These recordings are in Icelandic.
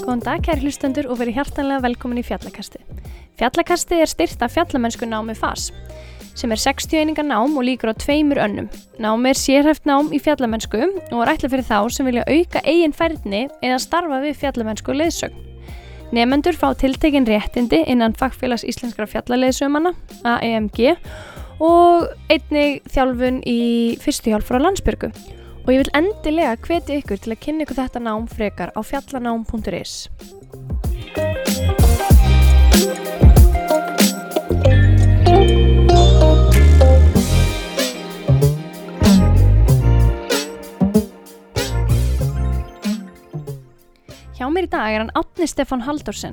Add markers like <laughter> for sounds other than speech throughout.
Góðan dag, kæri hlustendur og verið hjartanlega velkomin í Fjallakasti. Fjallakasti er styrt af fjallamennsku námi FAS, sem er 60 einingar nám og líkur á tveimur önnum. Námi er sérhæft nám í fjallamennsku og er ætla fyrir þá sem vilja auka eigin færðni eða starfa við fjallamennsku leðsögn. Nefendur fá tiltekin réttindi innan Fagfélags Íslenskra fjallaleðsömanna, AEMG, og einnig þjálfun í fyrstu hjálp frá landsbyrgu. Og ég vil endilega hvetja ykkur til að kynna ykkur þetta nám frekar á fjallanám.is. Hjá mér í dag er hann Átni Stefán Haldórsen.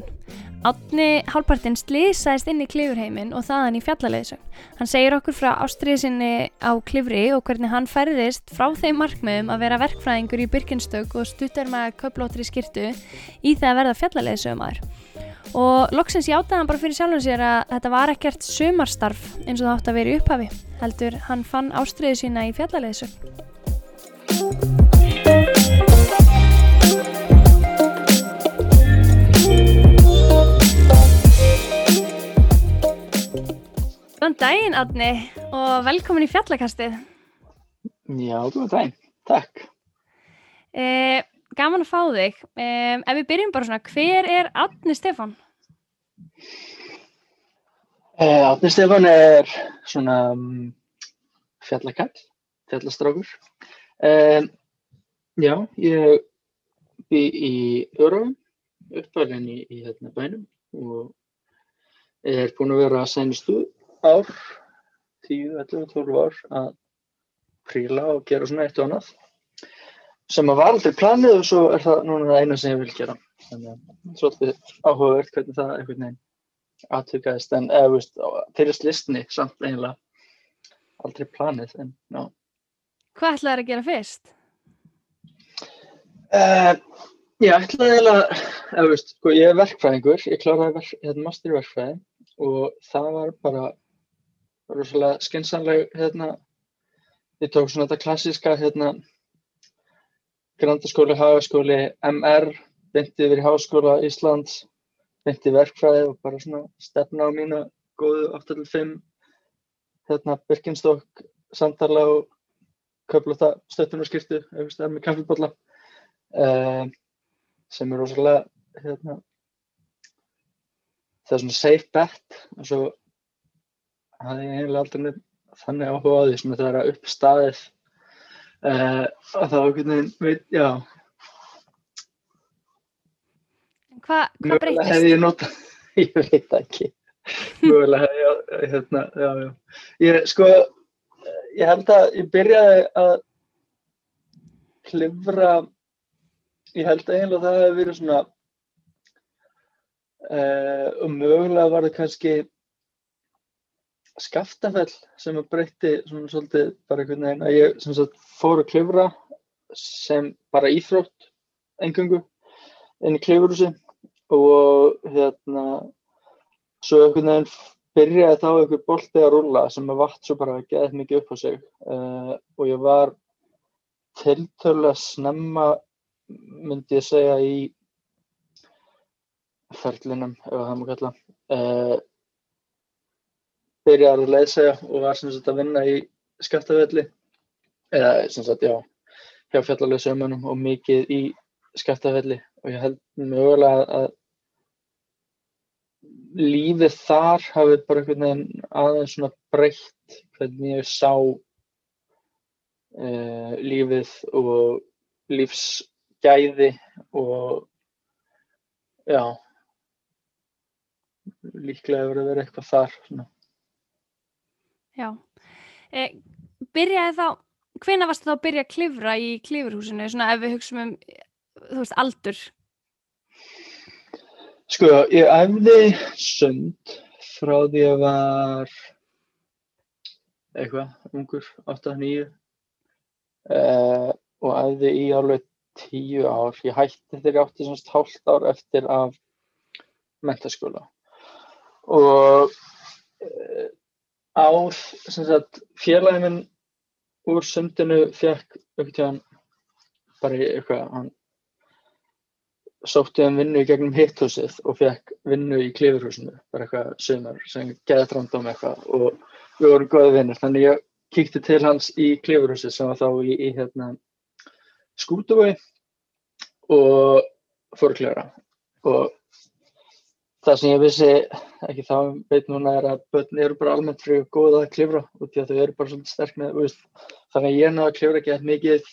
Átni hálpartinn slýsaðist inn í klifurheimin og þaðan í fjallaleðisögn. Hann segir okkur frá ástriði sinni á klifri og hvernig hann færðist frá þeim markmiðum að vera verkfræðingur í Birkenstök og stuttar með köplótri skirtu í það að verða fjallaleðisögumar. Og loksins játaði hann bara fyrir sjálfum sér að þetta var ekkert sömarstarf eins og það átt að vera í upphafi. Heldur hann fann ástriði sína í fjallaleðisögn. Adni, og velkomin í fjallakastið. Já, góðan daginn. Takk. Eh, gaman að fá þig. Eh, ef við byrjum bara svona, hver er Adni Stefán? Eh, Átni Stefán er svona um, fjallakall, fjallastrákur. Eh, já, ég bý í Örofum, uppalinn í, í hérna bænum og er búinn að vera sænistu ár, 10, 11, 12 ár að príla og gera svona eitt og annað sem að var aldrei planið og svo er það núna það eina sem ég vil gera. Þannig að svolítið áhugavert hvernig það einhvern veginn aðtökaðist en eða veist til listni samt eiginlega aldrei planið en já. Hvað ætlaði að gera fyrst? uh, Ég ætlaði eiginlega eða veist, sko, ég er verkfræðingur ég kláraði verk, hérna, master í verkfræði og það var bara rosalega skynsanleg hérna, ég tók svona þetta klassíska hérna Grandaskóli, Hagaskóli, MR beinti yfir í Háskóla Íslands beinti verkfræði og bara svona stefna á mína góðu 8-5 hérna Birkenstock samtala og köflóta stöttunarskirtu eða með kaffibólla uh, sem er rosalega hérna það er svona safe bet og svo hafði ég eiginlega aldrei þannig áhuga á því svona þegar að upp staðið uh, að það okkur neginn veit, já Hva, hvað Mögulega breytist? hefði ég notað, <laughs> ég veit það ekki, mögulega hefði ég, hérna, já, já. Ég, sko, ég held að ég byrjaði að klifra, ég held að eiginlega það hefði verið svona, uh, og mögulega var það kannski skaftafell sem að breytti svona svolítið bara einhvern veginn að ég sem sagt fór að klifra sem bara íþrótt engungu inn í klifurhúsi og hérna svo einhvern veginn byrjaði þá einhver bolti að rúlla sem að vatt svo bara geðið mikið upp á sig uh, og ég var tiltölulega snemma myndi ég segja í ferlinum ef það má kalla uh, byrjaði að leiðsegja og var sem sagt að vinna í skaftafelli eða sem sagt já hjá fjallarlega sömunum og mikið í skaftafelli og ég held mögulega að lífið þar hafi bara einhvern veginn aðeins svona breytt hvernig ég sá uh, lífið og lífsgæði og já líklega hefur verið eitthvað þar svona. Já. Eh, byrjaði þá, hvena varstu þá að byrja að klifra í klifurhúsinu, svona ef við hugsaum um, þú veist, aldur? Sko, ég æfði sund frá því að var eitthvað, ungur, 8-9 uh, og æfði í alveg 10 ár. Ég hætti þegar ég átti semst hálft ár eftir að mentaskóla og uh, á félagin minn úr sundinu fekk auktíðan bara eitthvað hann sótti um vinnu í gegnum hitthúsið og fekk vinnu í klifurhúsinu bara eitthvað sömur sem geði trándum eitthvað og við vorum góði vinnir þannig ég kíkti til hans í klifurhúsið sem var þá í, í hérna skútuvögi og fór að klifra. Og það sem ég vissi ekki þá veit núna er að börn eru bara almennt fyrir góða að klifra og því að þau eru bara svolítið sterk með veist, þannig að ég náðu að klifra ekki eitthvað mikið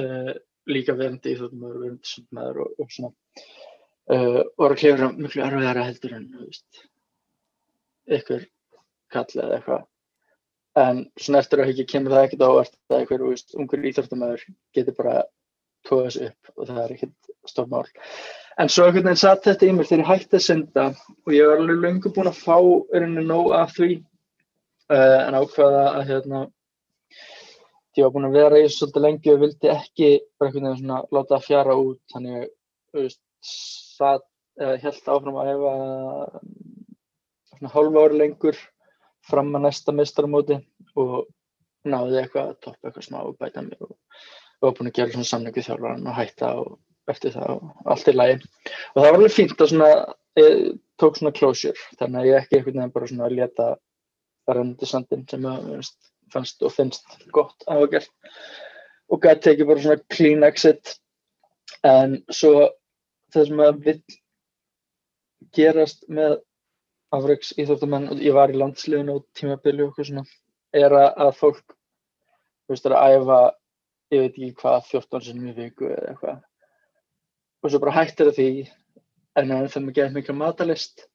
uh, líka verandi í þóttum að vera verandi sundmaður og, og svona uh, og að klifra miklu erfiðara heldur en ykkur kall eða eitthvað. En svona eftir að ekki kemur það ekkert ávart að einhver ungur íþórtumæður getur bara tóða þessu upp og það er ekkert stór mál. En svo einhvern veginn satt þetta í mér þegar ég hætti að synda og ég var alveg lengur búin að fá örinu nóg af því uh, en ákvaða að hérna ég var búin að vera í þessu svolítið lengi og vildi ekki bara einhvern veginn svona láta það fjara út. Þannig að það held áfram að hefa svona hálfa ári lengur fram að næsta mistarmóti og náði eitthvað að toppa eitthvað smá og bæta mig og var búin að gera svona samningu þjálfvaran og hætta og eftir það og allt í lagi. Og það var alveg fínt að svona ég tók svona closure þannig að ég ekki einhvern veginn bara svona að leta það reyndi sandin sem að fannst og finnst gott að hafa gert. Og gæti tekið bara svona clean exit. En svo það sem að vill gerast með afreiks íþjóftamenn og ég var í landsliðinu og tímabili og eitthvað svona er að fólk þú veist er að æfa ég veit ekki hvað 14 sinum í viku eða eitthvað. Og svo bara hættir það því en það er mikið mikil matalist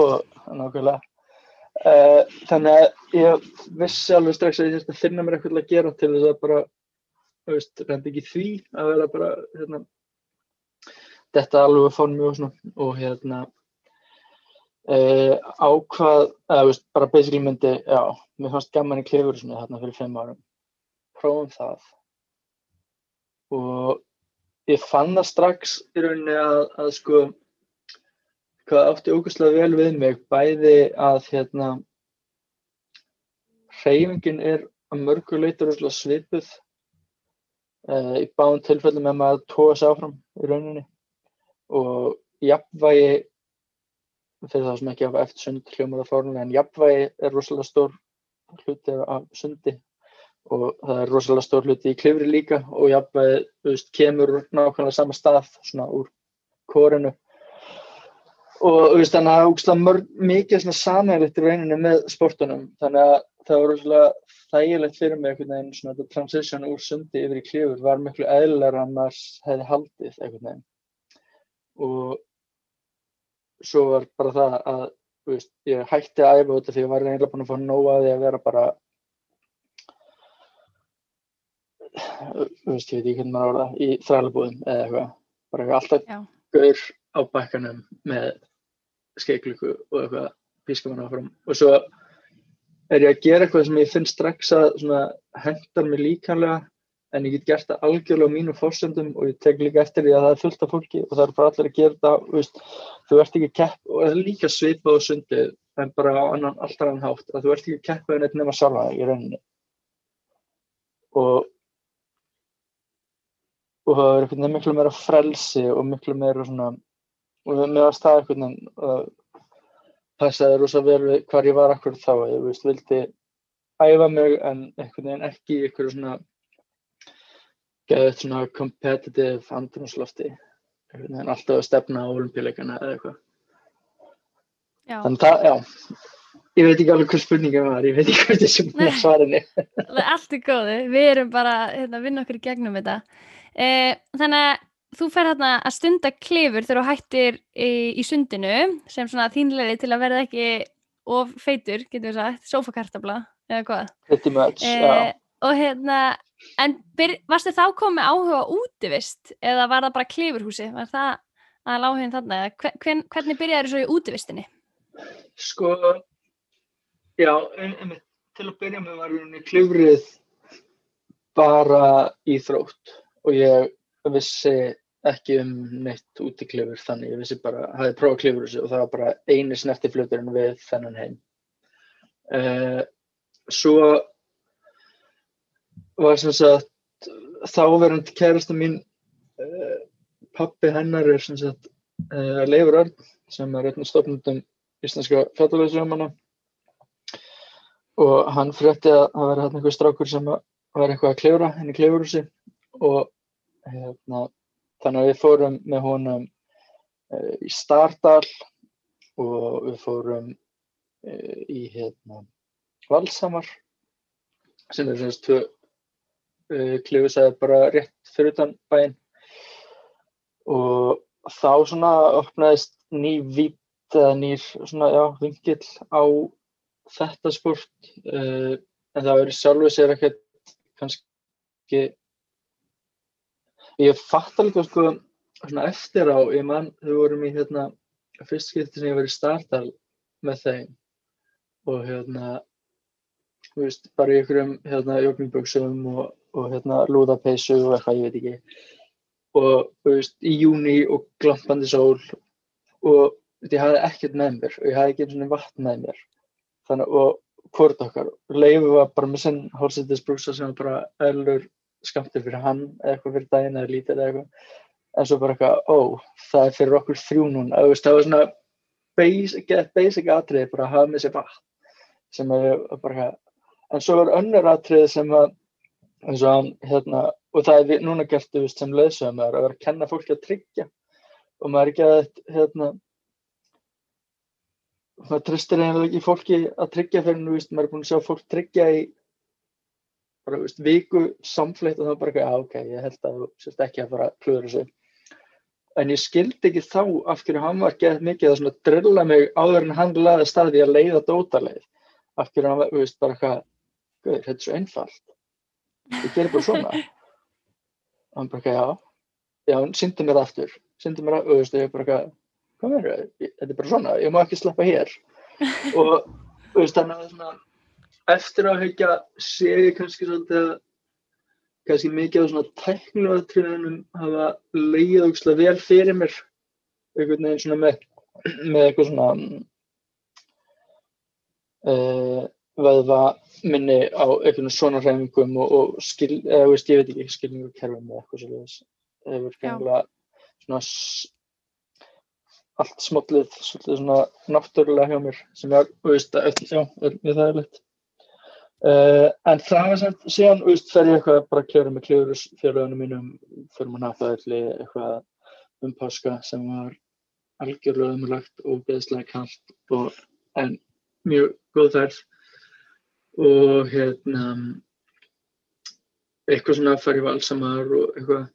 og nákvæmlega. Uh, þannig að ég vissi alveg strax að ég þurfti að finna mér eitthvað að gera til þess að bara þú veist, reyndi ekki því að vera bara hérna, þetta alveg fór mjög svona. Og hérna Uh, ákvað, eða veist, bara basically myndi, já, mér fannst gaman í klifur svona þarna fyrir fimm árum prófum það. Og ég fann það strax í rauninni að, að sko hvað átti ógustlega vel við mig bæði að hérna hreyfingin er að mörgu leitur svipuð uh, í báðum tilfellum með maður tóa sér áfram í rauninni. Og jafnvægi fyrir það sem ekki hafa eftir sund hljómar að fórunlega en jafnvægi er rosalega stór hluti af sundi og það er rosalega stór hluti í klifri líka og jafnvægi veist, kemur nákvæmlega sama stað svona úr kórinu og veist, þannig að það er mikið samælitt í reyninni með sportunum. Þannig að það var rosalega þægilegt fyrir mig einhvern veginn svona þetta transition úr sundi yfir í klifur var miklu eðlilega en maður hefði haldið einhvern veginn. Og svo var bara það að veist, ég hætti að æfa þetta því ég var reynilega búin að fá að því að vera bara þú veist, ég veit ekki hvernig maður orða í þrælabúðum eða eitthvað. Bara eitthvað alltaf Já. gaur á bakkanum með skeikluku og eitthvað pískamann áfram. Og svo er ég að gera eitthvað sem ég finn strax að hendar mig líkanlega en ég get gert það algjörlega á mínum fórsendum og ég tek líka eftir því að það er fullt af fólki og það er bara allir að gera það veist, þú ert ekki kepp og það er líka svipað og sundið en bara á annan alltaf annan hátt að þú ert ekki kepp með neitt nema sjálfa í rauninni. Og og það er eitthvað miklu meira frelsi og miklu meira svona og með að staða eitthvað uh, passaði rosa vel við hvar ég var akkur þá ég veist, vildi æfa mig en eitthvað ekki eitthvað svona geða eitt svona competitive andrumslofti en alltaf að stefna á olimpíuleikana eða eitthvað. Þannig að, já. Ég veit ekki alveg hvað spurningum var ég veit ekki hvað þessum svarinni Allt er góði, við erum bara hérna, að vinna okkur í gegnum þetta eh, þannig að þú fer hérna að stunda klifur þegar þú hættir í, í sundinu sem svona þínleiri til að verða ekki of feitur, getur við sagt, sofakartabla eða hvað Pretty much, eh, já og hérna En byr, varstu þá komið áhuga útivist eða var það bara klifurhúsi? Var það að láhugin þarna? Hvern, hvernig byrjaði það svo í útivistinni? Sko, já, en, en, til að byrja með var hérna klifrið bara í þrótt og ég vissi ekki um neitt út í klifur þannig. Ég vissi bara, hafði prófað klifur þessu og það var bara eini snertifluturinn við þennan heim. Uh, svo var sem sagt þáverandi kærasta mín uh, pappi hennar er sem sagt uh, Leifur Örn sem er einn af stofnundum íslenska fjallalöðsjómanna og hann frétti að það væri hérna einhver strákur sem var eitthvað að klifra henni klifurhúsi og hérna þannig að við fórum með honum uh, í Stardal og við fórum uh, í hérna, Valsamar sem er svona tvö uh, klifusæði bara rétt fyrir utan bæinn. Og þá svona opnaðist ný vít eða nýr svona, já, vingill á þetta sport en það verið sjálfur sér ekkert kannski Ég fatt alveg sko svona eftir á, ég mann, þau vorum í hérna fyrst skipti sem ég var í startal með þeim og hérna, þú veist, bara í einhverjum hérna joggingbuksum og, og hérna lúðapeysu og eitthvað, ég veit ekki. Og þú veist, í júni og glampandi sól og ég hafði ekkert með mér og ég hafði ekki eins og vatn með mér. Þannig og hvort okkar, Leifu var bara með sinn hálsættisbrúsa sem bara öllur skamtið fyrir hann eða eitthvað fyrir daginn eða lítið eða eitthvað. En svo bara eitthvað, ó, það er fyrir okkur þrjú núna, veist, það var svona basic, basic atrið bara að hafa með sér vatn sem er bara en svo er önnur atrið sem að eins og hann, hérna og það er núna gert, þú veist, sem leðsögum að vera að kenna fólki að tryggja. Og maður er ekki að, hérna maður tristir ekki fólki að tryggja fyrir, þú veist, maður er búin að sjá fólk tryggja í bara veist, viku samfleitt og þá bara, já ok, ég held að þú sérst ekki að fara að klúður þessu. En ég skildi ekki þá af hverju hann var gett mikið að drilla mig áður en hann laði staði að leiða dótaleið. Af hverju hann var, þú veist, bara eitthvað, guður, þetta er svo einfalt. Ég gerir bara svona. Og <laughs> hann bara já, já, hann syndi mér aftur, syndi mér aftur, og þú veist, ég bara hvað verður það? Þetta er bara svona, ég má ekki sleppa hér. <laughs> Og, þú veist, þannig að eftir að haugja sé ég kannski svolítið að kannski mikið á svona tæknuatriðunum hafa leiðið ógslag vel fyrir mér. Einhvern veginn svona með, með eitthvað svona uh, veðva minni á einhvern svona hreyfingum og, og skil, eða veist ég veit ekki skilningarkerfum eða eitthvað svolítið það hefur gengla svona allt smollið svolítið svona náttúrulega hjá mér sem ég, veist, já, er mjög þægilegt Uh, en það sem síðan úst, fer ég eitthvað bara að kljóra með kljóðurfjörðunum mínum fyrir maður náttúrulega eitthvað um páska sem var algjörlega umlagt og beðslega kallt og en mjög góð þærf og hérna eitthvað svona að fara í valsamar og eitthvað.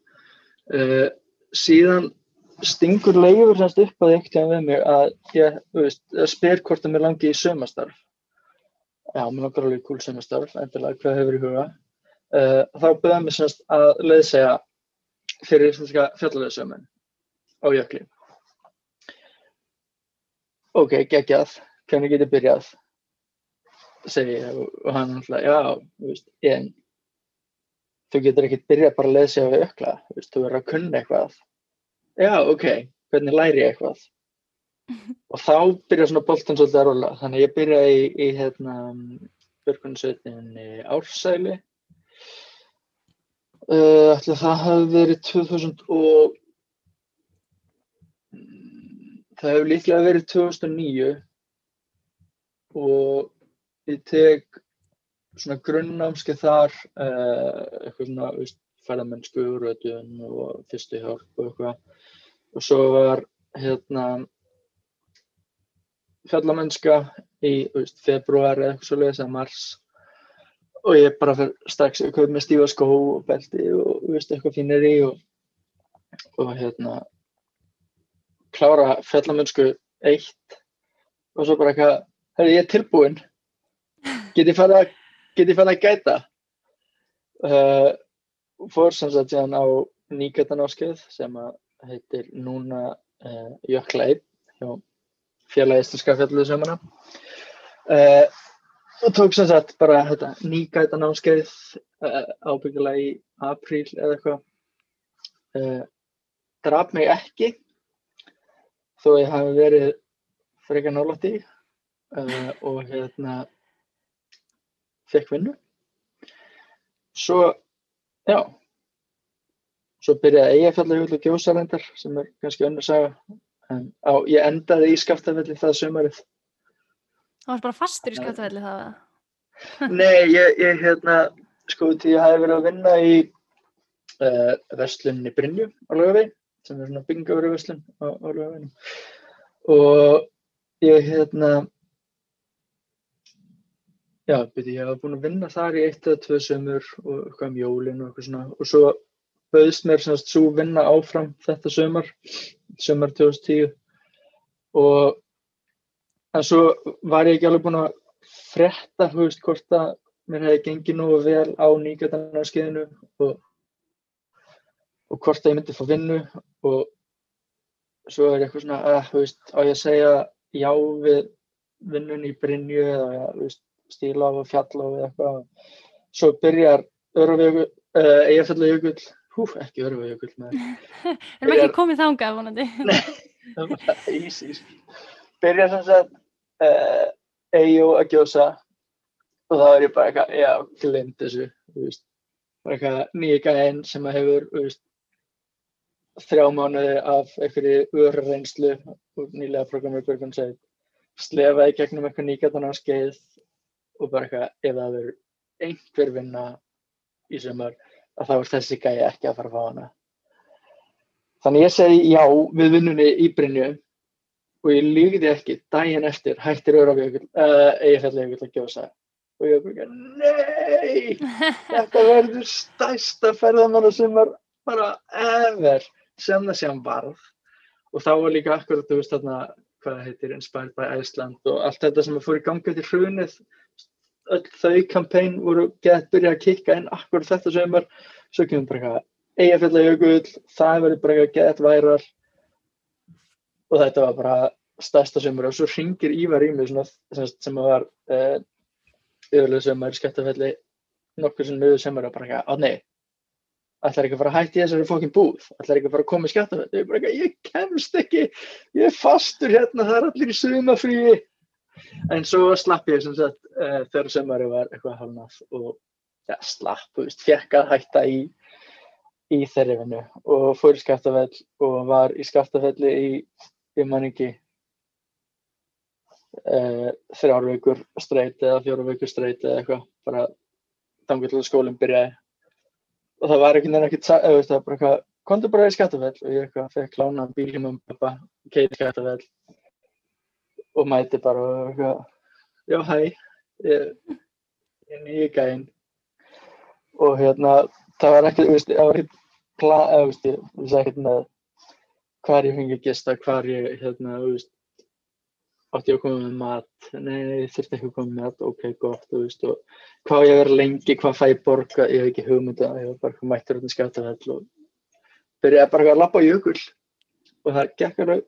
Uh, síðan stingur leiður semst upp að eitthvað við mig að ég veist, spyr hvort að mér langi í sömastarf já, mér langar alveg kúl semastörf, endilega hvað hefur í huga. Uh, þá byrjaði mér semst að leiðsega fyrir svona fjallarleðsömmun á jökli. Ok, geggjað, hvernig get ég byrjað? segi ég og hann alltaf, já, veist, en þú getur ekkert byrjað bara að leiðsega við jökla, þú veist, þú verður að kunna eitthvað. Já, ok, hvernig læri ég eitthvað? Og þá byrja svona boltan svolítið að róla þannig að ég byrja í, í hérna, björgunarsveitinni Ársæli. Uh, ætla það hafi verið 2000 og það hefur líklega verið 2009 og ég tek svona grunnnámskeið þar uh, eitthvað svona færðamennsku, rötun og fyrstu hjálp og eitthvað. Og svo var hérna fjallamennska í februar eða eitthvað svolítið eða mars. Og ég bara fyrir strax að kaupa með stífa skó og belti og veist, eitthvað fínir í og, og hérna klára fjallamönnsku eitt. Og svo bara eitthvað hefði ég tilbúin get ég fara að gæta? Uh, fór samsagt síðan á nýgætanáskið sem að heitir núna uh, Jökla 1 hjá félagi íslenska fjalluðu sömuna uh, eh, og tók sem sagt bara þetta, nýgæta námskeið uh, ábyggilega í apríl eða eitthvað. Uh, draf mig ekki þó ég hafi verið frekar nálægt í og hérna fekk vinnu. Svo, já svo byrjaði eigafjallarjökull og gjósarendar sem er kannski önnur saga en á, ég endaði í skaftafelli það sömarið Það var bara fastur í skjáttafelli það? <laughs> Nei, ég, ég hérna sko því ég hafi verið að vinna í uh, verslunni Brynju á Laugavegi sem er svona bingavöru verslun á, á Laugaveginu og ég hérna já, byrju, ég hafa búin að vinna þar í eitt eða tvö sömur og eitthvað um jólin og eitthvað svona. Og svo bauðst mér semst svo vinna áfram þetta sömar sömar 2010 og en svo var ég ekki alveg búin að frétta, þú veist, hvort að mér hefði gengið nógu vel á nýgjötanarskeiðinu og, og hvort að ég myndi fá vinnu og svo er eitthvað svona, að, þú veist, á ég að segja já við vinnun í Brynju eða, þú veist, stíla á fjalla og eitthvað. Svo byrjar Örfjökull, uh, Eyjafjallajökull, hú, ekki Örfjökull, með <laughs> Erum ekki komið þangað vonandi? <laughs> ís, ís. Byrjar sem sagt uh, Eyjó að gjósa og þá er ég bara eitthvað, já, glimt þessu, þú veist, bara eitthvað nýja gæðin sem að hefur, þú veist, þrjá mánuði af einhverju örreynslu úr nýlega programmi Björgun segið, slefaði gegnum eitthvað nýgætana skeið og bara eitthvað, ef það verður einhver vinna í sömur, að þá er þessi gæði ekki að fara að fá hana. Þannig ég segi já við vinnunni í Brynju og ég líkði ekki daginn eftir hættir Örafjökull, uh, Eyjafjallajökull að gjósa. Og ég bara, nei, <laughs> þetta verður stærsta ferðamann sem er bara ever. Sem það sem varð. Og þá var líka akkurat, þú veist þarna hvað það heitir, Inspired by Iceland og allt þetta sem að fór í gangi eftir hrunið öll þau kampæn voru gett byrjað að kikka inn akkurat þetta sömur svo kemur bara eitthvað Eyjafjallajökull, það verður bara eitthvað gett værar og þetta var bara stærsta sömur og svo ringir Ívar í mig svona, sem, sem var uh, yfirlega sömur í skættafelli nokkur sem miður sömur og bara eitthvað, á nei ætlar ekki að fara að hætti þessari fokkin búð ætlar ekki að fara að koma í skættafelli ég, bara, eitthvað, ég kemst ekki, ég er fastur hérna það er allir í sumafríi en svo slapp ég sem sagt uh, þegar sömari var eitthvað halnað og ja, slapp, þú veist, fekk að hætta í í þeirri vinnu og fór í skaftafell og var í skaftafelli í, ég man ekki uh, þrjár vikur streyt eða fjóru vikur streyt eða eitthvað bara að skólinn byrjaði. Og það var einhvern veginn ekkert eða veist það bara eitthvað, komdu bara í skaftafell. Og ég eitthvað fekk lána bílum um pappa keiti skaftafell og mæti bara og eitthvað. Já hæ ég, ég er nýja gæinn. Og hérna það var ekki, veist, það var ekki plan, eða, veist, ég vissi ekkert með hvar ég fengi að gista, hvar ég, hérna, veist, átti ég að koma með mat, nei, nei, ég þurfti ekki að koma með mat, ok, gott, þú veist, og hvað ég verið lengi, hvað fæ ég borga, ég hef ekki hugmynda, ég var bara mættur út í skjáttafell og byrjaði bara að lappa á jökul og það gekk alveg,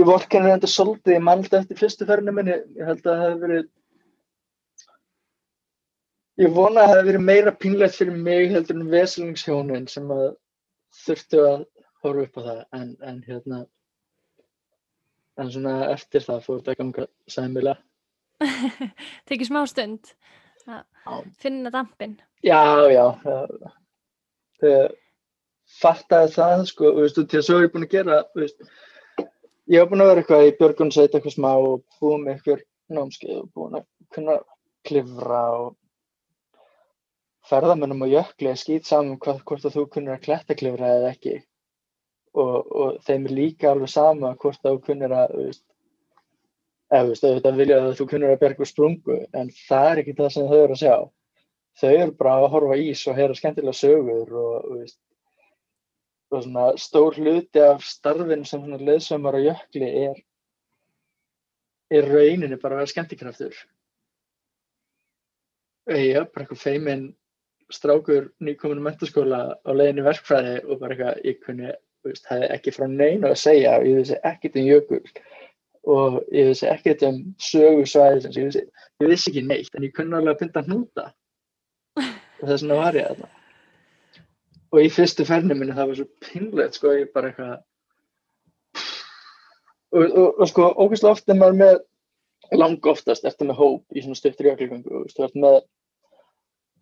ég vorkenni þetta svolítið, ég mannst eftir fyrstu ferðinu minni, ég held að það hefði verið Ég vona að það hefði verið meira pínlegt fyrir mig heldur en veselingshjónin sem að þurftu að horfa upp á það en, en hérna en svona eftir það fór þetta að ganga sæmilega. <laughs> Tekið smá stund að finna dampin. Já, já. Þegar fattaði það sko, og veistu, til að svo er ég búin að gera, veist, ég hef búin að vera eitthvað í Björgunsveit eitthvað smá og búin með eitthvað námskeið og búin að kunna klifra og ferðamönnum og jökli er skýt saman hvað, hvort að þú kunnir að klettaklifra eða ekki. Og, og þeim er líka alveg sama hvort að þú kunnir að auðvitað vilja að þú kunnir að berga úr sprungu en það er ekki það sem þau eru að sjá. Þau eru bara að horfa ís og heyra skemmtilega sögur og, veist, og svona stór hluti af starfin sem svona leðsömmar og jökli er er rauninni bara að vera skemmtikraftur. Já, bara eitthvað feiminn strákur nýkominn í mentaskóla á leiðinni verkfræði og bara eitthvað, ég kunni, veist, hefði ekki frá neina að segja og ég vissi ekkert um jökul og ég vissi ekkert um sögursvæði, ég ég vissi ekki neitt en ég kunni alveg að pinta hnúta. <laughs> Og þess vegna var ég að það og í fyrstu ferni minni það var svo pinlegt sko, ég bara eitthvað og, og, og sko ógeðslega oft er maður með lang oftast eftir með hóp í svona stuttur jökulgöngu og þú ert með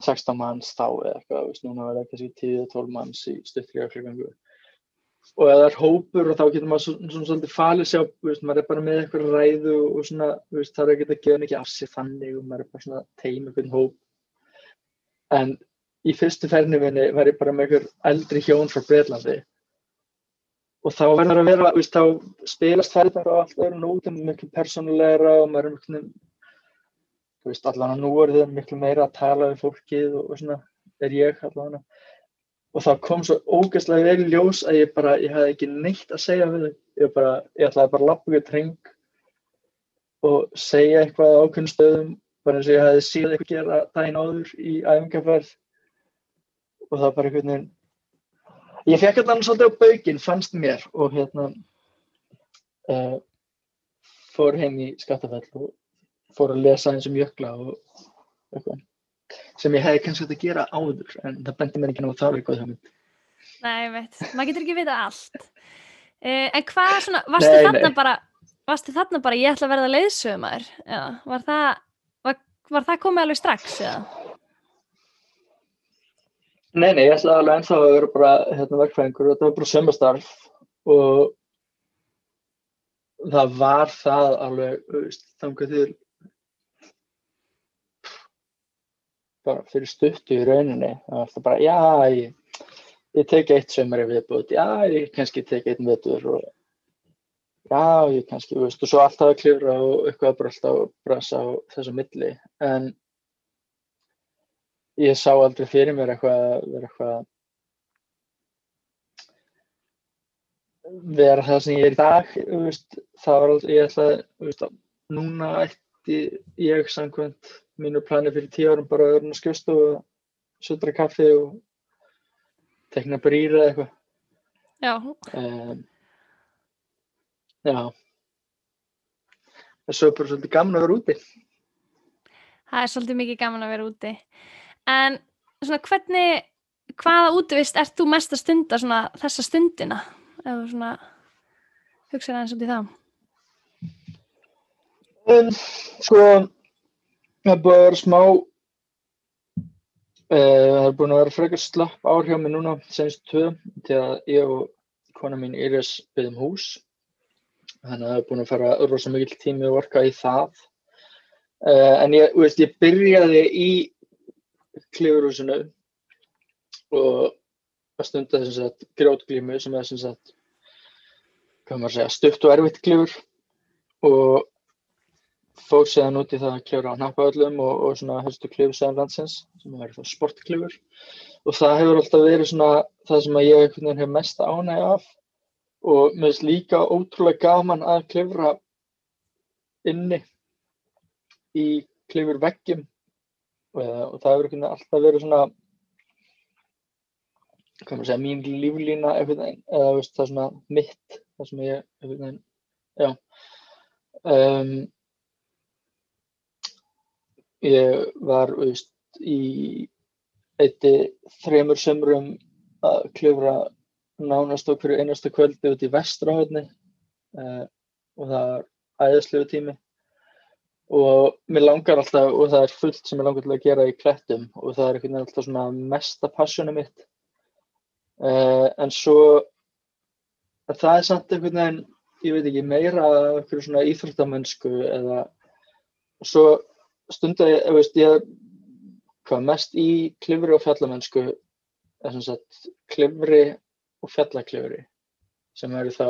16 manns þá eða eitthvað, veist, núna verður það kannski 10-12 manns í stuttur jökulgöngu og ef það er hópur og þá getur maður svona, svolítið falið sjá, veist, maður er bara með eitthvað ræðu og svona, veist, það er ekki að gefa mikið af sér þannig og maður er bara svona teim eitthvað hóp. En í fyrstu ferni minni var ég bara með einhver eldri hjón frá Breitlandi og þá verður að vera, veist, þá spilast ferðar á allt öðru nótum, miklu persónulegra og maður er miklu, þú veist, allavega nú er það miklu meira að tala við fólkið og, og svona, er ég allavega. Og það kom svo ógeðslega vel ljós að ég bara, ég hafði ekki neitt að segja við þau. Ég bara, ég ætlaði bara að lappa ykkur treng og segja eitthvað á ákveðnum stöðum, bara eins og ég hafði síðan eitthvað gera daginn áður í æfingarferð og það var bara einhvern veginn ég fekk þetta svolítið á bauginn, fannst mér og hérna uh, fór heim í skattafell og fór að lesa eins um jökla og eitthvað sem ég hefði kannski þetta að gera áður en það bendi mér ekki náttúrulega það er eitthvað það Nei, veit, maður getur ekki vita allt uh, en hvað <laughs> svona, varstu nei, þarna nei. bara varstu þarna bara ég ætla að verða leiðsögumar var það var, var það komið alveg strax eða? Nei, nei, ég ætlaði alveg ennþá að vera bara hérna, verkfræðingur og þetta var bara sömbastarf og það var það alveg, þangað til bara fyrir stuttu í rauninni það var alltaf bara, já, ég, ég tek eitt sömur í viðbúti, já, ég kannski tek eitt veitur og já, ég kannski, veist, og svo alltaf að klifra og eitthvað bara alltaf að brasa á þessu milli, en ég sá aldrei fyrir mér eitthvað vera eitthvað vera það sem ég er í dag veist, það var aldrei, ég ætlaði veist, núna ætti ég samkvæmt mínu plani fyrir tíu árum bara að vera skjöst og söndra kaffi og tekna brýra eitthvað. Já. Um, já. Það er bara svolítið gaman að vera úti. Það er svolítið mikið gaman að vera úti en svona hvernig hvaða útvist ert þú mest að stunda svona þessa stundina? Eða svona hugsaði eins og því það. Um, sko það er búin að vera smá uh, það er búin að vera frekar slapp ár hjá mig núna senst tvö til að ég og kona mín Íris byggðum hús. Þannig að það er búin að fara rosa mikil tími að orka í það. Uh, en ég, veist, ég byrjaði í klifurhúsinu og að stunda þess að grjótglímu sem er sem sagt segja, stutt og erfitt klifur og fór séðan út í það að klifra á nappavöllum og, og svona helstu klifusæðan landsins sem er það sportklifur. Og það hefur alltaf verið svona það sem ég hef mest ánæg af og mér finnst líka ótrúlega gaman að klifra inni í klifur veggjum og það hefur alltaf verið svona segja, mín líflína eða veist, það er svona mitt það sem ég veginn, um, ég var veist, í eitti þremur sömrum að kljófra nánast okkur einasta kvöldi út í vestrahöfni uh, og það var æðislegu tími og mér langar alltaf og það er fullt sem ég langar til að gera í klettum og það er einhvern veginn alltaf svona mesta passjónu mitt. Uh, en svo það er samt einhvern veginn ég veit ekki meira eitthvað svona íþróttamönsku eða svo stundar ég, ég veist ég hvað mest í klifri og fjallamönsku er sem sagt klifri og fjallaklifri sem eru þá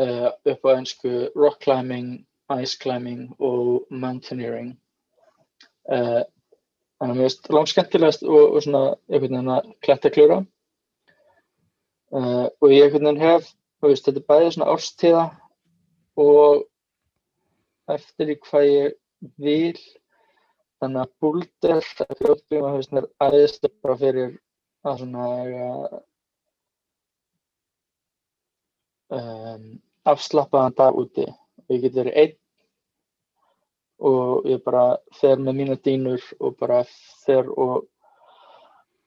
uh, upp á einsku rock climbing ice climbing og mountaineering. Uh, þannig að mér finnst langt skemmtilegast og, og svona einhvern veginn að kletta kljóra uh, og ég einhvern veginn hef veist, þetta er bæðið svona árstíða og eftir í hvað ég vil. Þannig að búlder fljótglíma er aðeins bara fyrir að svona um, afslappaðan dag úti. Ég get verið einn og ég bara fer með mína dýnur og bara fer og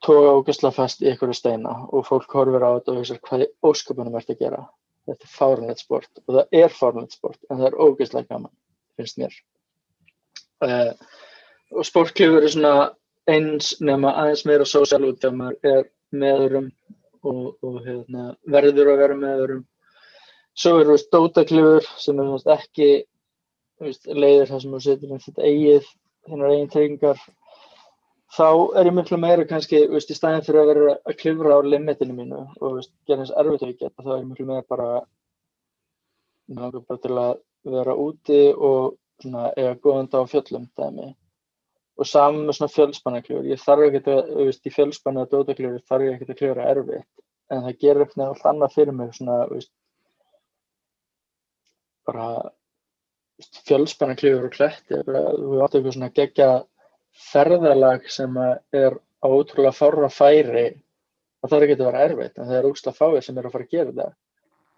toga ógæslega fast í einhverju steina og fólk horfir á þetta og hugsa hvað í ósköpunum ert að gera? Þetta er fárunlegt sport og það er fárunlegt sport en það er ógæslega gaman finnst mér. Uh, og sportklifur er svona eins nema aðeins meira sósjál út þegar maður er með öðrum og, og hérna, verður að vera með öðrum. Svo er það dótaklifur sem er veist, ekki veist, leiðir það sem þú setur um þetta eigið þennar eigin treyingar þá er ég miklu meira kannski veist, í staðin fyrir að vera að klifra á limitinu mínu og gera þess erfitt að geta þá er ég miklu meira bara náttúrulega bara til að vera úti og svona, eiga góðanda á fjöllum dæmi. Og saman með svona fjölspannakljóður ég þarf ekki að, þú veist, í fjölspanna dótakljóður þarf ég ekki að kljóra erfitt en það gerir eitthvað allt annað fyrir mig svona, þú veist bara fjölspannakljóður og kletti bara, þú átt eitthvað svona gegja ferðalag sem er á ótrúlega fára færi og það að vera erfitt en það er úrslega fáið sem er að fara að gera það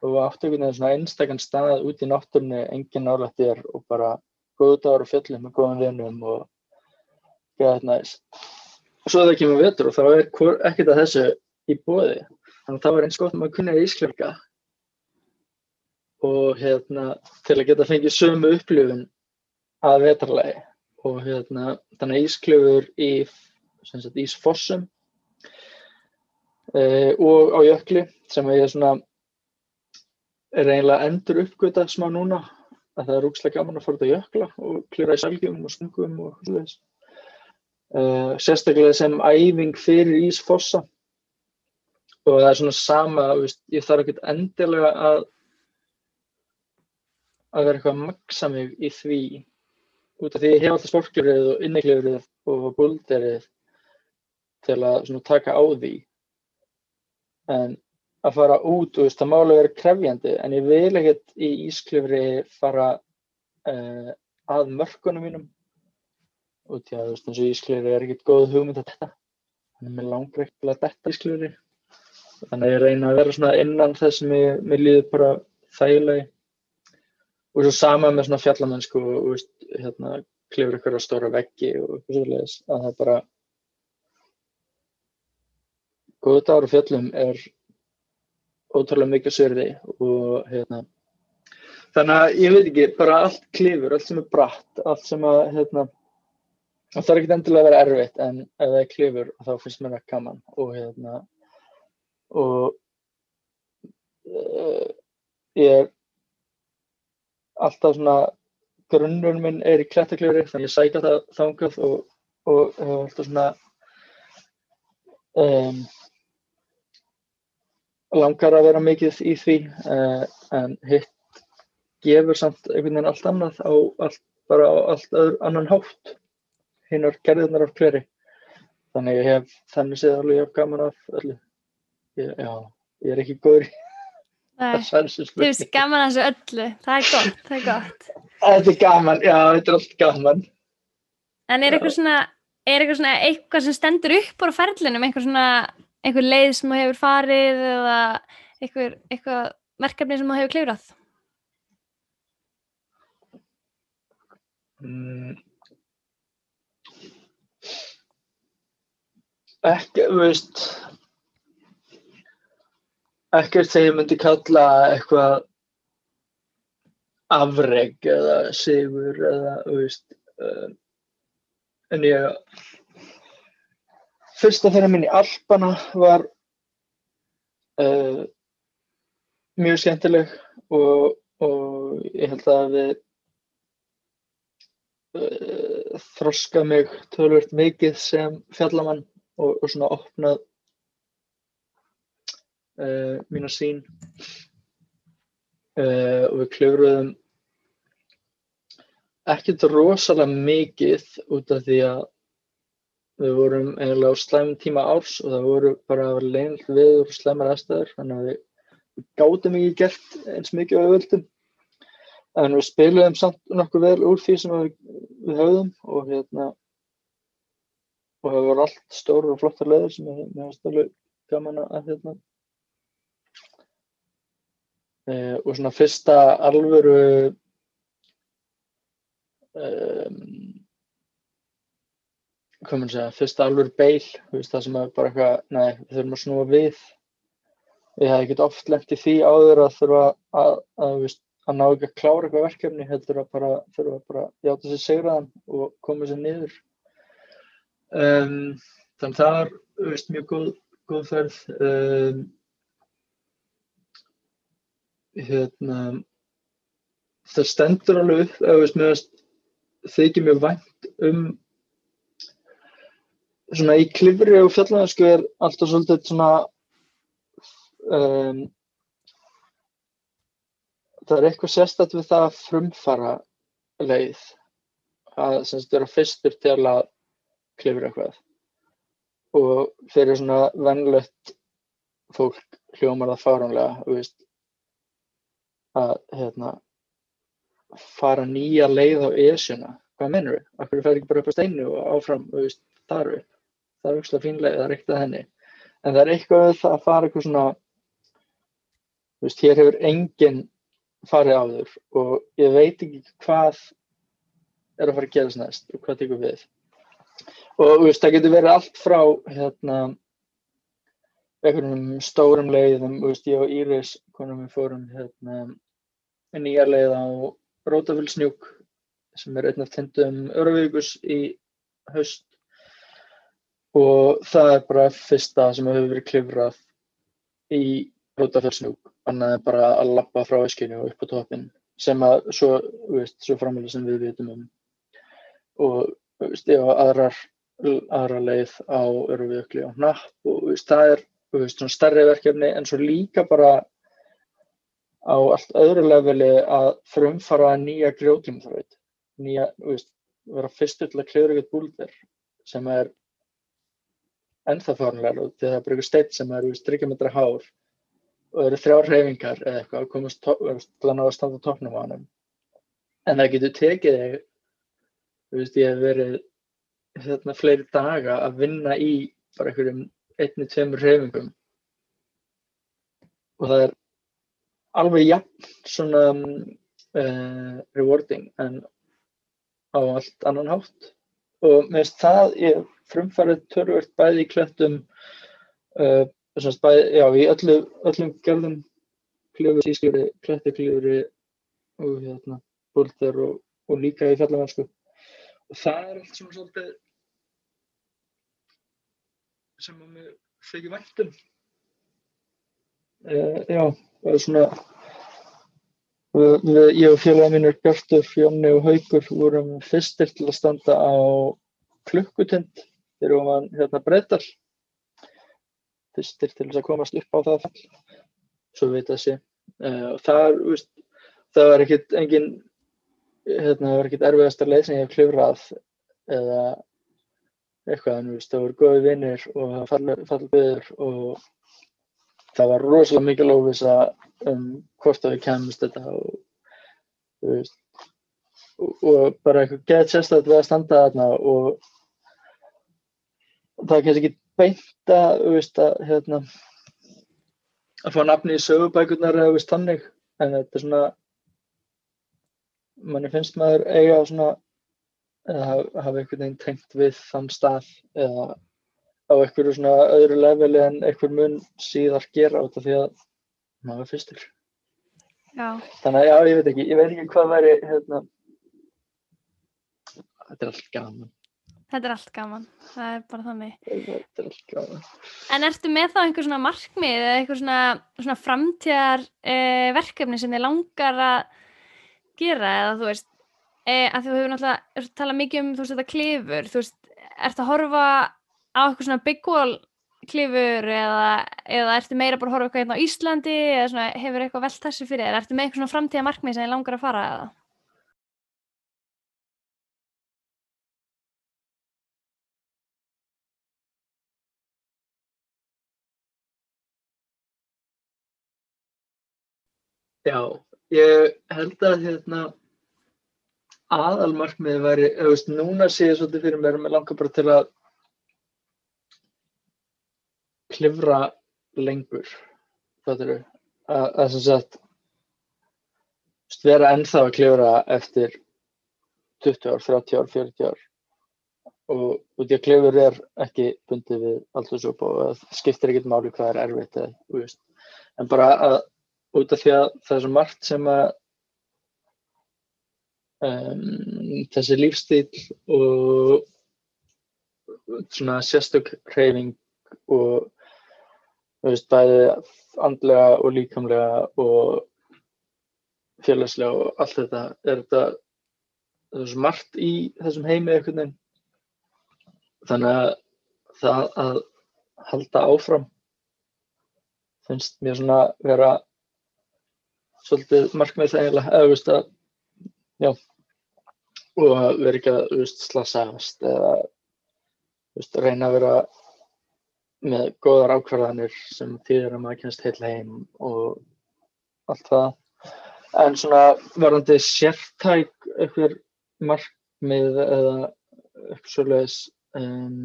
og áttu einhvern veginn svona einstakan stað út í náttúrunni, engin nálægt er og bara góðu dagar og fjöllum með góðan vinnum og gæðið næst. Og svo það kemur vetur og þá er ekkert að þessu í bóði. Þannig að það var eins gott að maður kunni ísklöfka og hérna til að geta fengið sömu upplifun að vetarlegi og hérna þannig að ísklöfur í sagt, ísfossum e, og á jökli sem ég er svona er eiginlega endur uppgötað smá núna að það er rúkslega gaman að fara út á jökla og klýra í salgjum og stungum og slúðis Uh, sérstaklega sem æfing fyrir Ísfossa. Og það er svona sama, veist, ég þarf ekkert endilega að að vera eitthvað að maksa mig í því út af því ég hef alltaf sportklifrið og inniklifrið og bulderið til að taka á því. En að fara út og það málega vera krefjandi en ég vil ekkert í ísklifri fara uh, að mörkunum mínum. Og því að þú veist eins og ísklýri er ekkert góð hugmynd að þetta þannig að mér langar ekki að detta ísklýri þannig að ég reyna að vera svona innan þess sem ég, mér líður bara þægilegi og svo sama með svona fjallamennsku og veist, hérna klifur ykkur á stóra veggi og eitthvað svolítið að það bara góðu dagur og fjallum er ótrúlega mikið sörði og hérna þannig að ég veit ekki, bara allt klifur, allt sem er bratt allt sem að hérna það þarf ekki endilega að vera erfitt en ef það er klifur þá finnst mér það gaman og hérna og uh, ég er alltaf svona grunnurinn minn er í klettaklifri þannig ég sækja það þangað og, og hefur alltaf svona um, langar að vera mikið í því uh, en hitt gefur samt einhvern veginn allt annað á allt, bara á allt öðru annan hátt. Hinnar gerðunar af klöri þannig ég hef þannig séð alveg hef gaman af öllu. Ég, já, ég er ekki góður þú veist gaman af þessu öllu. Það er gott, það er gott. Þetta er gaman, já, þetta er allt gaman. En er eitthvað svona er eitthvað svona eitthvað sem stendur upp á ferlinum, eitthvað svona eitthvað leið sem þú hefur farið eða eitthvað, eitthvað verkefni sem þú hefur klifrað? Mm, ekki, þú veist ekkert sem ég myndi kalla eitthvað afreg eða sigur eða, veist uh, en ég fyrsta þeirra minn í Alpana var uh, mjög skemmtileg og, og ég held að við uh, þroska mig tölvört mikið sem fjallamann og, og svona opnað uh, mína sín uh, og við klöfruðum ekkert rosalega mikið út af því að við vorum eiginlega á slæmum tíma árs og það voru bara að vera leinilegt viður og slæmar aðstæður þannig að við, við gátum ekki gert eins mikið á auðvöldum en við spiliðum samt nokkuð vel úr því sem við, við höfðum og hérna og það voru allt stóru og flottar leður sem ég hefði alveg gaman að hérna e, og svona fyrsta alvöru um, komin að segja, fyrsta alveg beil, veist, það sem er bara eitthvað, nei, við þurfum að snúa við. Ég hef ekkert oft lengt í því áður að þurfa að, að, að, veist, að ná ekki að klára eitthvað verkefni, heldur að bara þurfa að bara játa sér segraðan og koma sér niður. Um, þannig það er, veist, mjög góð, góð ferð. Um, hérna, það stendur alveg upp, eða veist, veist, þykir mjög vænt um svona í klifri og fjallæðansku er alltaf svolítið svona um, það er eitthvað sérstætt við það að frumfara leið að semst vera fyrstur til að klifra eitthvað. Og fyrir svona vennlött fólk hljómar það fáránlega veist, að hérna, fara nýja leið á esjuna. Hvað mennur við? Akkur fer ekki bara upp á steinu og áfram og veist, þar upp? Það er auðvitað fínlega, það er ekkert að henni. En það er eitthvað að fara eitthvað svona þú veist, hér hefur enginn farið á þur og ég veit ekki hvað er að fara að gerast næst og hvað tekur við. Og þú veist, það getur verið allt frá hérna einhvernum stórum leiðum, þú veist, ég og Íris konum við fórum hérna nýja leið á Rótafellsnjúk sem er einn af tindum Öravíkus í haust. Og það er bara fyrsta sem hefur verið klifrað í Rótafellsnjúk annað er bara að lappa frá eskinu og upp á toppin sem að svo, svo framlega sem við vitum um. Og veist, já, aðrar, aðra leið á Öruvíukli og Napp og veist, það er veist, stærri verkefni en svo líka bara á allt öðru leveli að frumfara nýja grjótlumþraut nýja, veist, vera fyrstur til að kljóra eitthvað búlver sem er og því það eitthvað steitt sem er strykjametra hár og eru þrjár hreyfingar eða eitthvað að komast til að ná að standa tóknum á hann en það getur tekið þig veist ég hef verið hérna fleiri daga að vinna í bara einhverjum einni, tveimur hreyfingum. Og það er alveg jafn svona uh, rewarding en á allt annan hátt. Og með þess það ég frumfarið törvert bæði í klettum uh, bæði, já, í öllu, öllum gerðum klifur, sískjöri, klettiklifuri og hérna búlter og, og líka í fjallaværsku og það er allt svona svolítið sem að mér þykir væntum uh, já, það er svona við, við, ég og félaga mínir Bjartur, Jónni og Haugur vorum fyrstir til að standa á klukkutind þegar við varum hérna breytal fyrstir til þess að komast upp á það svo veit að sé. Uh, það, veist, það var ekkit engin hérna, það var ekkit erfiðastar leið sem ég hef klifrað eða eitthvað en það voru góði vinnir og fallbyður og það var rosalega mikið lófisa um hvort að við kemumst þetta og, og, og bara eitthvað gett sérstaklega við að standa þarna og það er kannski ekki beint að, veist, að, hérna, að fá nafni í sögubækurnar eða veist þannig, en þetta er svona, manni finnst maður eiga svona, eða hafa einhvern veginn tengt við þann stað eða á einhverju svona öðru leveli en einhver mun síðar gera út af því að maður fyrstur. Já. Þannig að já, ég veit ekki, ég veit ekki hvað væri, hérna, þetta er allt gaman. Þetta er allt gaman, það er bara þannig. Þetta er allt gaman. En ertu með þá einhver svona markmið eða einhver svona, svona framtíðar eh, verkefni sem þið langar að gera eða þú veist, eh, að þú hefur náttúrulega talað mikið um þú veist þetta klifur, þú veist, ertu að horfa á eitthvað svona wall klifur eða, eða ertu meira bara að horfa eitthvað hérna á Íslandi eða svona hefur eitthvað velt þessu fyrir eða ertu með eitthvað svona framtíðar markmið sem þið langar að fara eða? Já, ég held að hérna, aðalmarkmiði væri, veist, núna sé ég svolítið fyrir mér, mér langar bara til að klifra lengur, það eru, að, að sem sagt, vera ennþá að klifra eftir 20 ár, 30 ár, 40 ár og út í að klefur er ekki bundið við aldurshóp og það skiptir ekkert máli hvað er erfitt eða, veist. en bara að út af því að það er svo margt sem að um, þessi lífstíl og svona sérstök hreyfing og veist, bæði andlega og líkamlega og félagslega og allt þetta. Er þetta svo margt í þessum heimi einhvern veginn? Þannig að það að halda áfram finnst mér svona vera svolítið markmið það eiginlega eða veist að já og vera ekki að veist, slasast eða veist, reyna að vera með góðar ákvarðanir sem þýðir að maður kennst heil heim og allt það. En svona varðandi sértæk eitthvað markmið eða eitthvað svolítið um,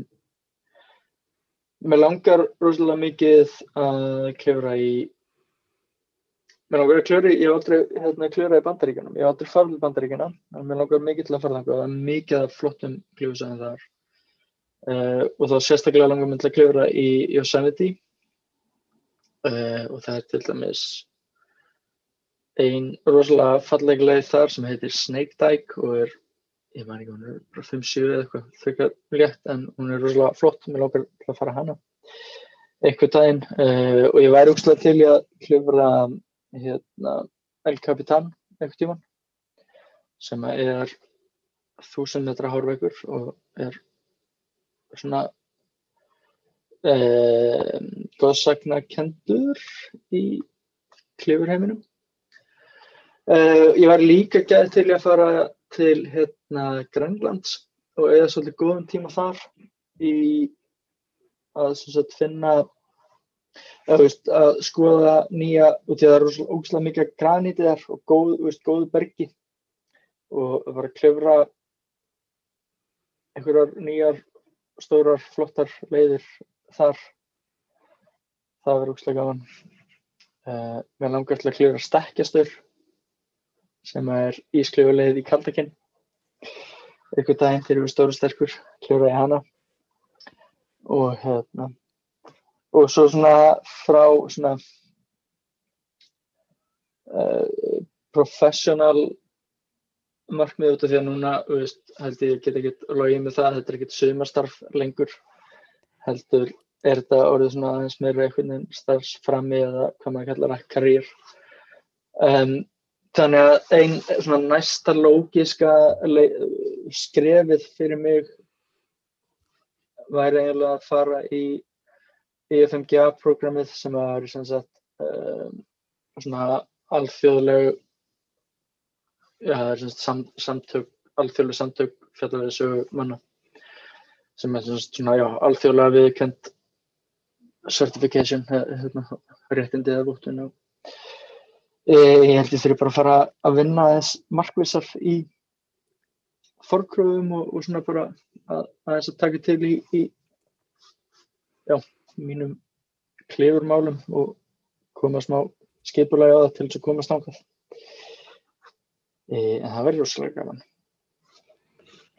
mér langar rosalega mikið að klefra í mér langar að klefra í ég hef aldrei hérna, klefra í bandaríkjunum. Ég hef aldrei farið í bandaríkjuna en mér langar mikið til að fara það mikið af flottum klefusæðin þar uh, og þá sérstaklega langar til að klefra í Yosemite. Uh, og það er til dæmis ein rosalega falleg leið þar sem heitir Snake Dyke og er ég man ekki, hún er bara 5-7 eða eitthvað þryggjar létt en hún er rosalega flott. Mér lókar að fara hana eitthvað daginn. Uh, og ég væri úrslega til að hljófra hérna El Capitan eitthvað tíman sem er 1000 metra hárveikur og er svona uh, góðsakna kendur í klifurheiminum. Uh, ég var líka gæð til að fara til hérna Grænlands og eða svolítið góðum tíma þar í að sagt, finna að, veist, að skoða nýja út í að það eru ógslag mikið granítið þar og góð, veist, góðu bergi og það var að klefra einhverjar nýjar stórar flottar leiðir þar. Það verður ógslag gaman. Uh, mér langar til að klefra stekkjastur sem er ísklefulegð í Kaldakinn. Einhver daginn þegar við stóru sterkur kljóra í hana. Og hérna og svo svona frá svona uh, professional markmið út af því að núna veist, held ég get ekki logið með það þetta er ekkert sögumarstarf lengur. Heldur er þetta orðið svona aðeins meira einhvern veginn starfsframi eða hvað maður kallar að karýr um, Þannig að einn svona næsta lógiska skrefið fyrir mig væri eiginlega að fara í IFMGA-programmið sem er sem sagt um, svona alþjóðlegu já það er sagt samtök, alþjóðlegu samtök fjallarvið sögu manna sem er svona já alþjóðlega viðkend certification hérna, réttindi eða búttun og ég held ég þurfi bara að fara að vinna þess markvissar í forkröfum og, og svona bara að, að þess að taka til í, í já, mínum klefurmálum og koma smá skipulega á það til þess að koma stángað e, en það verður rosalega gaman.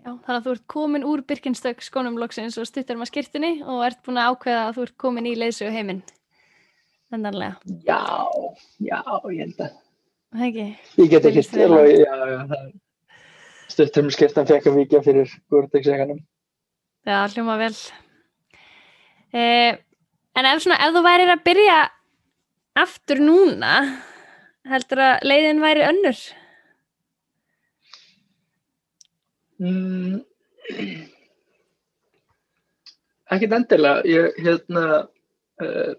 Já, þannig að þú ert komin úr Birkenstök skónum loksins og stuttur maður skirtinni og ert búin að ákveða að þú ert komin í leysögu heiminn. Þannig Já, já, ég held að Það ekki? Ég get ekki til og já, já, það stuttum skiptan fekk að vikja fyrir Gore-Tex-eganum Já, hljóma vel. Eh, En ef, svona, ef þú værir að byrja aftur núna heldur að leiðin væri önnur? Mm, ekkert endilega ég hérna uh,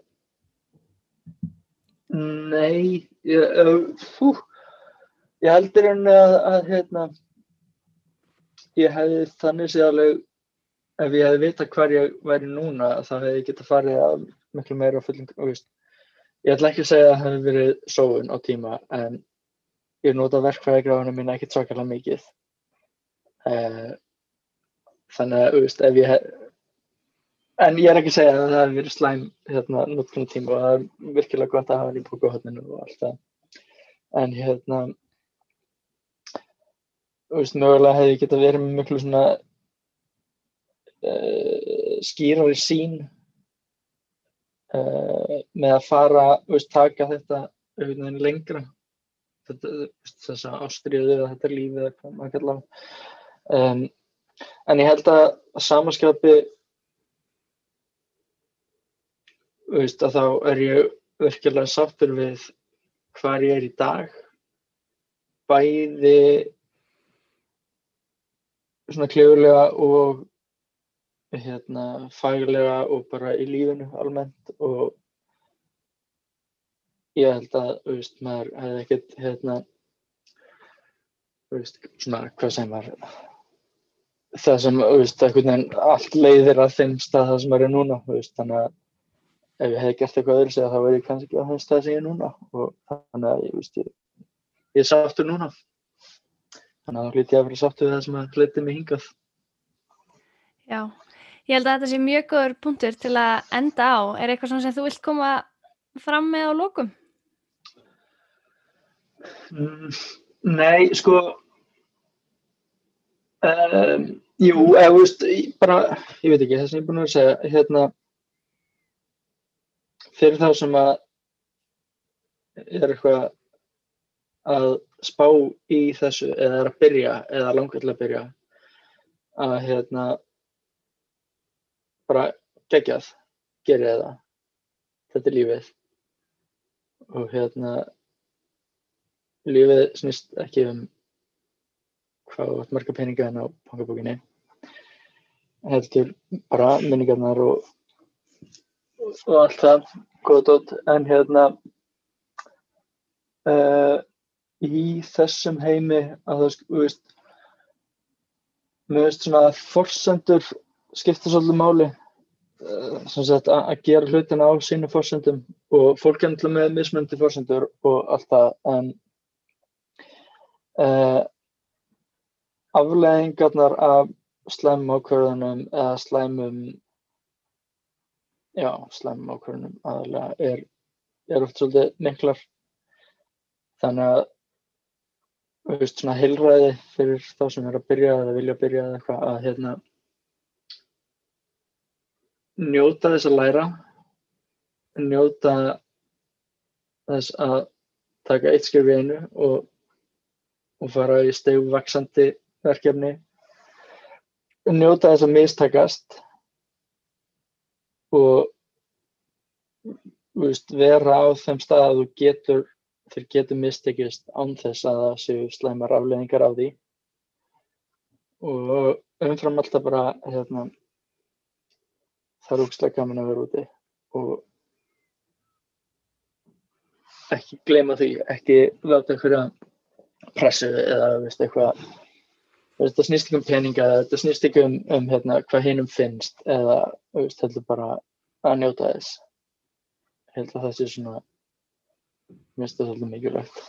Nei, ég, fú, ég heldur henni að, að hérna, ég hefði þannig séðaleg, ef ég hefði vita hver ég væri núna, þá hefði ég getið farið að miklu meira fullum, og veist, ég ætla ekki að segja að það hefði verið sóun á tíma, en ég nota verkfæðigráðunum mín ekkert svakalega mikið. Uh, þannig að, veist, ef ég hef, En ég er ekki að segja að það hefur verið slæm hérna núttunum tíma og það er virkilega gott að hafa henni í bókuhotninu og allt það. En hérna, veist, mögulega hefði ég geta verið með miklu svona uh, skýrari sín uh, með að fara, veist, taka þetta einhvern veginn lengra þetta, þessa ástriðu eða þetta lífið eða hvað maður kalla um, en ég held að samanskapi veist, að þá er ég virkilega sáttur við hvað ég er í dag. Bæði svona klifurlega og hérna faglega og bara í lífinu almennt og ég held að, veist, maður hefði ekkert, hérna, veist, svona, hvað sem var, það sem, veist, einhvern veginn allt leiðir að þeim stað það sem er núna, þú veist, þannig að ef ég hef gert eitthvað öðru segja þá verður ég kannski ekki á þess stað sem ég er núna og þannig að ég, veist, ég, ég er sáttur núna. Þannig að þá hlýtti ég að vera sáttur það sem að hleytti mig hingað. Já, ég held að þetta sé mjög góður punktur til að enda á. Er eitthvað sem þú vilt koma fram með á lókum? Mm, nei, sko um, jú, eða, veist, bara, ég veit ekki, það sem ég er búin að segja, hérna, fyrir þá sem að er eitthvað að spá í þessu eða er að byrja eða langar til að byrja að hérna bara gegjað, gerja það, þetta er lífið. Og hérna lífið snýst ekki um hvað átt marga peninga en á bankabókinni heldur bara minningarnar og, og allt það. Góða dótt en hérna uh, í þessum heimi að það sko, veist mér veist svona að forsendur skipta svolítið máli. Uh, sagt, að, að gera hlutina á sínu forsendum. Og fólk er með mismöndi forsendur og allt það en uh, afleðingarnar af slæmum ákvörðunum eða slæmum já, slæmum ákvörðunum aðalega er, er oft svolítið miklar. Þannig að þú veist svona heilræði fyrir þá sem er að byrja eða vilja að byrja eða eitthvað að hérna njóta þess að læra njóta þess að taka eitt skrif í einu og og fara í stegvaksandi verkefni njóta þess að mistakast og veist, vera á þeim stað að þú getur þeir getur mistekist án þess að það séu slæmar afleðingar af því. Og umfram alltaf bara hérna, það er ógslag gaman að vera úti og ekki gleyma því, ekki láta einhverja pressu eða veist, eitthvað þetta snýst ekki um peninga þetta snýst ekki um, um hérna, hvað hinnum finnst eða veist, heldur bara að njóta þess. Ég held að það sé svona það svolítið mikilvægt.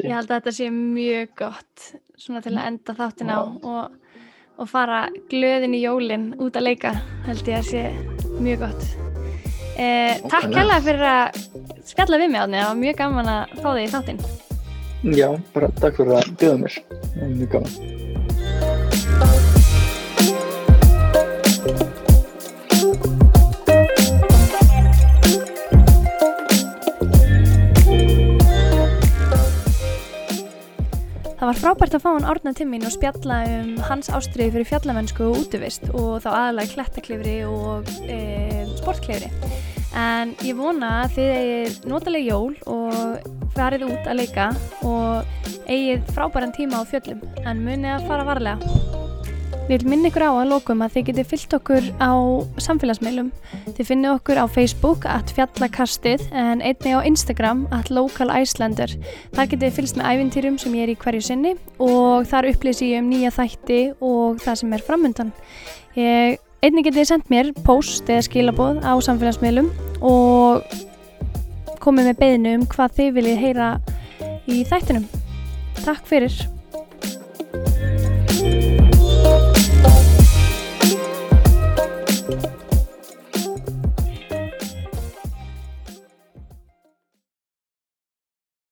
Ég held að þetta sé mjög gott svona til að enda þáttin á og, og fara glöðin í jólin út að leika held ég að sé mjög gott. Eh, Takk kærlega fyrir að spjalla við mig á það var mjög gaman að fá þig í þáttinn. Já, bara takk fyrir að bjóða mér, það er mjög gaman. Það var frábært að fá hann árna til mín og spjalla um hans ástriði fyrir fjallamennsku og útvist og þá aðalega klettaklifri og e, sportklifri en ég vona að þið eigið notalega jól og farið út að leika og eigið frábæran tíma á fjöllum en munið að fara varlega. Við minna ykkur á að lókum að þið getið fyllt okkur á samfélagsmeilum. Þið finnið okkur á Facebook at fjallakastið en einni á Instagram at localislander. Þar getið fylgst með ævintýrum sem ég er í hverju sinni og þar upplýsi ég um nýja þætti og það sem er framöndan. Ég Einnig getið sendt mér post eða skilaboð á samfélagsmiðlum og komið með beðinu um hvað þið viljið heyra í þættinum. Takk fyrir.